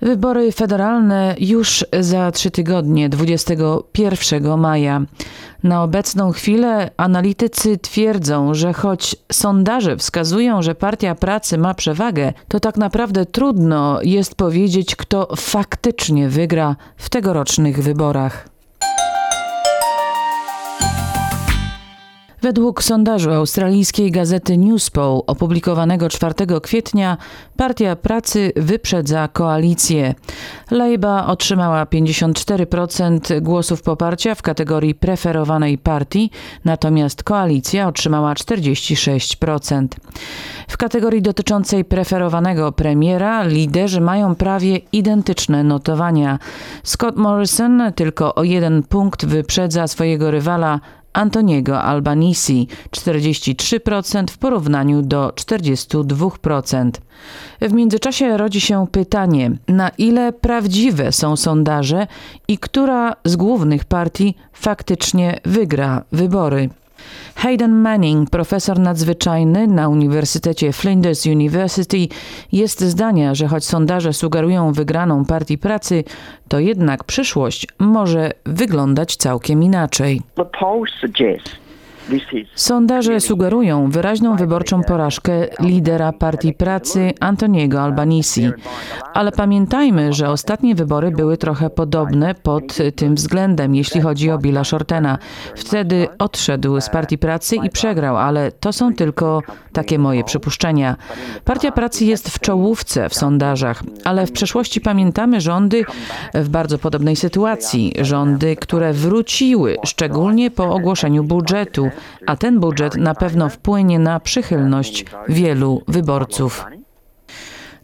Wybory federalne już za trzy tygodnie, 21 maja. Na obecną chwilę analitycy twierdzą, że choć sondaże wskazują, że Partia Pracy ma przewagę, to tak naprawdę trudno jest powiedzieć, kto faktycznie wygra w tegorocznych wyborach. Według sondażu australijskiej gazety Newspoll opublikowanego 4 kwietnia Partia Pracy wyprzedza koalicję. Labour otrzymała 54% głosów poparcia w kategorii preferowanej partii, natomiast koalicja otrzymała 46%. W kategorii dotyczącej preferowanego premiera liderzy mają prawie identyczne notowania. Scott Morrison tylko o jeden punkt wyprzedza swojego rywala Antoniego Albanisi 43% w porównaniu do 42%. W międzyczasie rodzi się pytanie, na ile prawdziwe są sondaże i która z głównych partii faktycznie wygra wybory. Hayden Manning, profesor nadzwyczajny na Uniwersytecie Flinders University, jest zdania, że choć sondaże sugerują wygraną partii pracy, to jednak przyszłość może wyglądać całkiem inaczej. The Sondaże sugerują wyraźną wyborczą porażkę lidera Partii Pracy Antoniego Albanisi. Ale pamiętajmy, że ostatnie wybory były trochę podobne pod tym względem, jeśli chodzi o Billa Shortena. Wtedy odszedł z Partii Pracy i przegrał, ale to są tylko takie moje przypuszczenia. Partia Pracy jest w czołówce w sondażach, ale w przeszłości pamiętamy rządy w bardzo podobnej sytuacji. Rządy, które wróciły, szczególnie po ogłoszeniu budżetu a ten budżet na pewno wpłynie na przychylność wielu wyborców.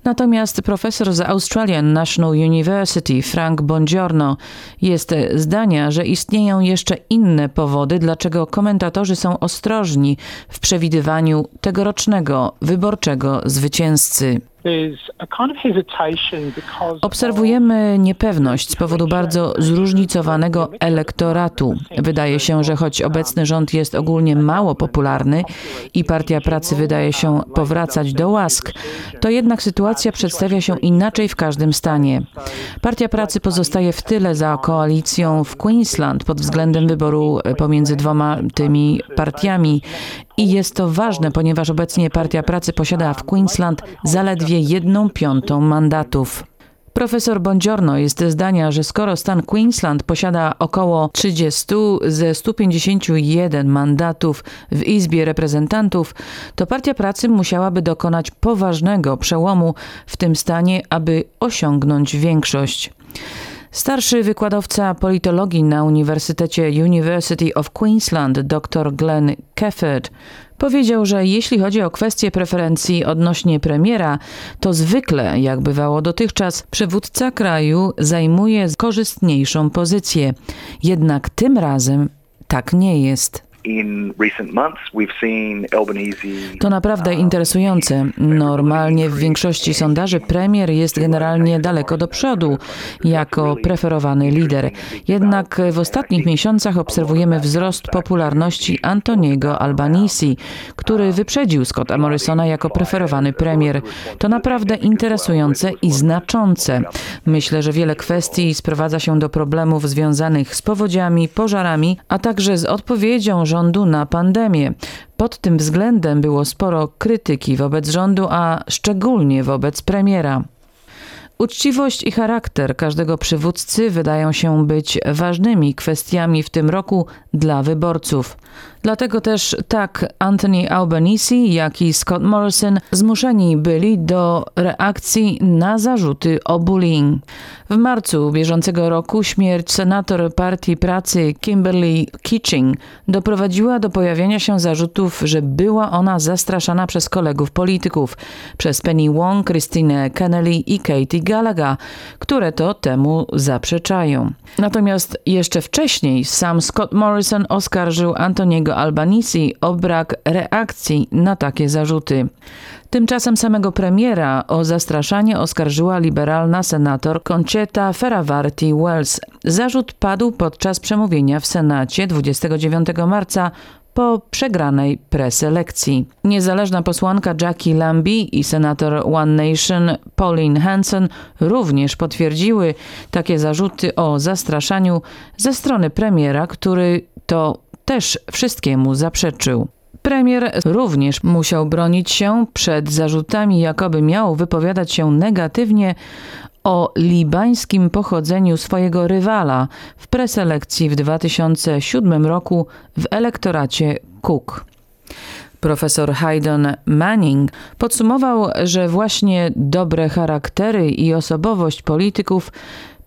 Natomiast profesor z Australian National University Frank Bongiorno jest zdania, że istnieją jeszcze inne powody, dlaczego komentatorzy są ostrożni w przewidywaniu tegorocznego wyborczego zwycięzcy. Obserwujemy niepewność z powodu bardzo zróżnicowanego elektoratu. Wydaje się, że choć obecny rząd jest ogólnie mało popularny i Partia Pracy wydaje się powracać do łask, to jednak sytuacja przedstawia się inaczej w każdym stanie. Partia Pracy pozostaje w tyle za koalicją w Queensland pod względem wyboru pomiędzy dwoma tymi partiami i jest to ważne, ponieważ obecnie Partia Pracy posiada w Queensland zaledwie jedną piątą mandatów. Profesor Bongiorno jest zdania, że skoro stan Queensland posiada około 30 ze 151 mandatów w Izbie Reprezentantów, to Partia Pracy musiałaby dokonać poważnego przełomu w tym stanie, aby osiągnąć większość. Starszy wykładowca politologii na Uniwersytecie University of Queensland dr Glenn Kefford powiedział, że jeśli chodzi o kwestie preferencji odnośnie premiera, to zwykle, jak bywało dotychczas, przywódca kraju zajmuje korzystniejszą pozycję. Jednak tym razem tak nie jest. To naprawdę uh, interesujące. Normalnie w większości sondaży premier jest generalnie daleko do przodu jako preferowany lider. Jednak w ostatnich miesiącach obserwujemy wzrost popularności Antoniego Albanisi, który wyprzedził Scotta Morrisona jako preferowany premier. To naprawdę interesujące i znaczące. Myślę, że wiele kwestii sprowadza się do problemów związanych z powodziami, pożarami, a także z odpowiedzią rządu na pandemię. Pod tym względem było sporo krytyki wobec rządu, a szczególnie wobec premiera. Uczciwość i charakter każdego przywódcy wydają się być ważnymi kwestiami w tym roku dla wyborców. Dlatego też tak Anthony Albanese, jak i Scott Morrison zmuszeni byli do reakcji na zarzuty o bullying. W marcu bieżącego roku śmierć senator Partii Pracy Kimberly Kitching doprowadziła do pojawienia się zarzutów, że była ona zastraszana przez kolegów polityków, przez Penny Wong, Christine Kennelly i Katie Gallagher, które to temu zaprzeczają. Natomiast jeszcze wcześniej sam Scott Morrison oskarżył Antoniego przewodniczącego Albanisi o brak reakcji na takie zarzuty. Tymczasem samego premiera o zastraszanie oskarżyła liberalna senator Concetta Feravarti Wells. Zarzut padł podczas przemówienia w Senacie 29 marca po przegranej preselekcji. Niezależna posłanka Jackie Lambie i senator One Nation Pauline Hanson również potwierdziły takie zarzuty o zastraszaniu ze strony premiera, który to też wszystkiemu zaprzeczył. Premier również musiał bronić się przed zarzutami, jakoby miał wypowiadać się negatywnie o libańskim pochodzeniu swojego rywala w preselekcji w 2007 roku w elektoracie Cook. Profesor Hayden Manning podsumował, że właśnie dobre charaktery i osobowość polityków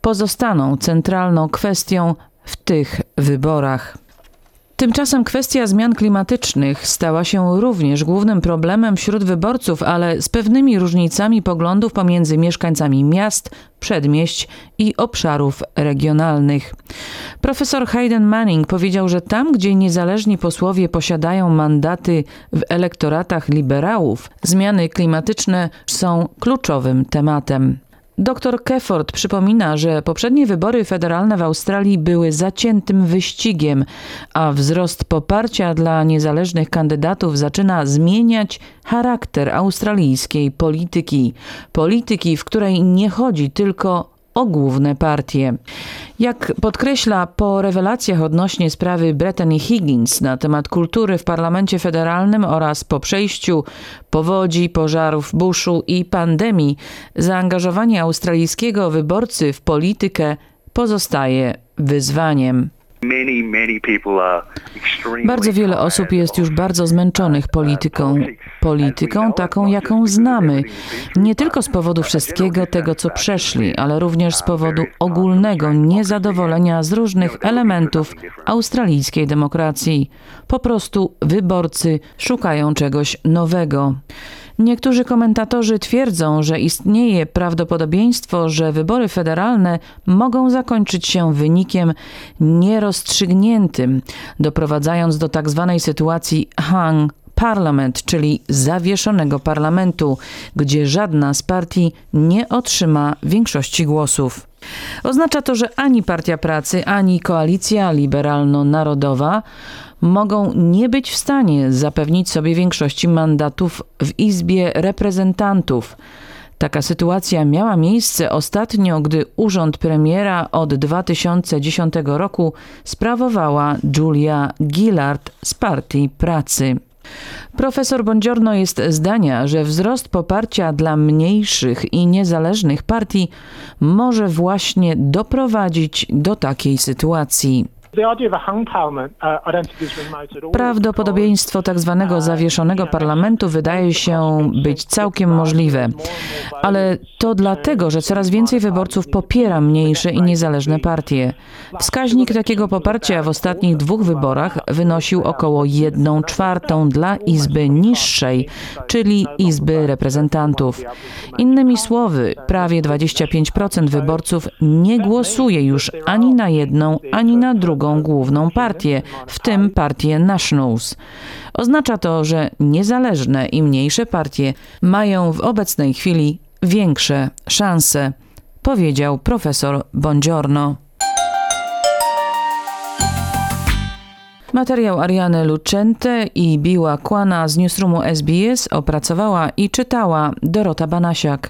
pozostaną centralną kwestią w tych wyborach. Tymczasem kwestia zmian klimatycznych stała się również głównym problemem wśród wyborców, ale z pewnymi różnicami poglądów pomiędzy mieszkańcami miast, przedmieść i obszarów regionalnych. Profesor Hayden Manning powiedział, że tam, gdzie niezależni posłowie posiadają mandaty w elektoratach liberałów, zmiany klimatyczne są kluczowym tematem. Dr Keford przypomina, że poprzednie wybory federalne w Australii były zaciętym wyścigiem, a wzrost poparcia dla niezależnych kandydatów zaczyna zmieniać charakter australijskiej polityki. Polityki, w której nie chodzi tylko o główne partie. Jak podkreśla po rewelacjach odnośnie sprawy Brittany Higgins na temat kultury w parlamencie federalnym oraz po przejściu powodzi, pożarów, buszu i pandemii, zaangażowanie australijskiego wyborcy w politykę pozostaje wyzwaniem. Bardzo wiele osób jest już bardzo zmęczonych polityką. Polityką taką, jaką znamy. Nie tylko z powodu wszystkiego tego, co przeszli, ale również z powodu ogólnego niezadowolenia z różnych elementów australijskiej demokracji. Po prostu wyborcy szukają czegoś nowego. Niektórzy komentatorzy twierdzą, że istnieje prawdopodobieństwo, że wybory federalne mogą zakończyć się wynikiem nierozstrzygniętym, doprowadzając do tzw. Tak sytuacji hung parliament, czyli zawieszonego parlamentu, gdzie żadna z partii nie otrzyma większości głosów. Oznacza to, że ani Partia Pracy, ani Koalicja Liberalno-Narodowa mogą nie być w stanie zapewnić sobie większości mandatów w Izbie Reprezentantów. Taka sytuacja miała miejsce ostatnio, gdy urząd premiera od 2010 roku sprawowała Julia Gillard z Partii Pracy. Profesor Bongiorno jest zdania, że wzrost poparcia dla mniejszych i niezależnych partii może właśnie doprowadzić do takiej sytuacji. Uh, Prawdopodobieństwo tak zwanego zawieszonego parlamentu wydaje się być całkiem możliwe, ale to dlatego, że coraz więcej wyborców popiera mniejsze i niezależne partie. Wskaźnik takiego poparcia w ostatnich dwóch wyborach wynosił około 1 czwartą dla Izby niższej, czyli Izby Reprezentantów. Innymi słowy, prawie 25% wyborców nie głosuje już ani na jedną, ani na drugą drugą główną partię, w tym partię Nationals. Oznacza to, że niezależne i mniejsze partie mają w obecnej chwili większe szanse, powiedział profesor Bongiorno. Materiał Ariany Lucente i Biła Kłana z newsroomu SBS opracowała i czytała Dorota Banasiak.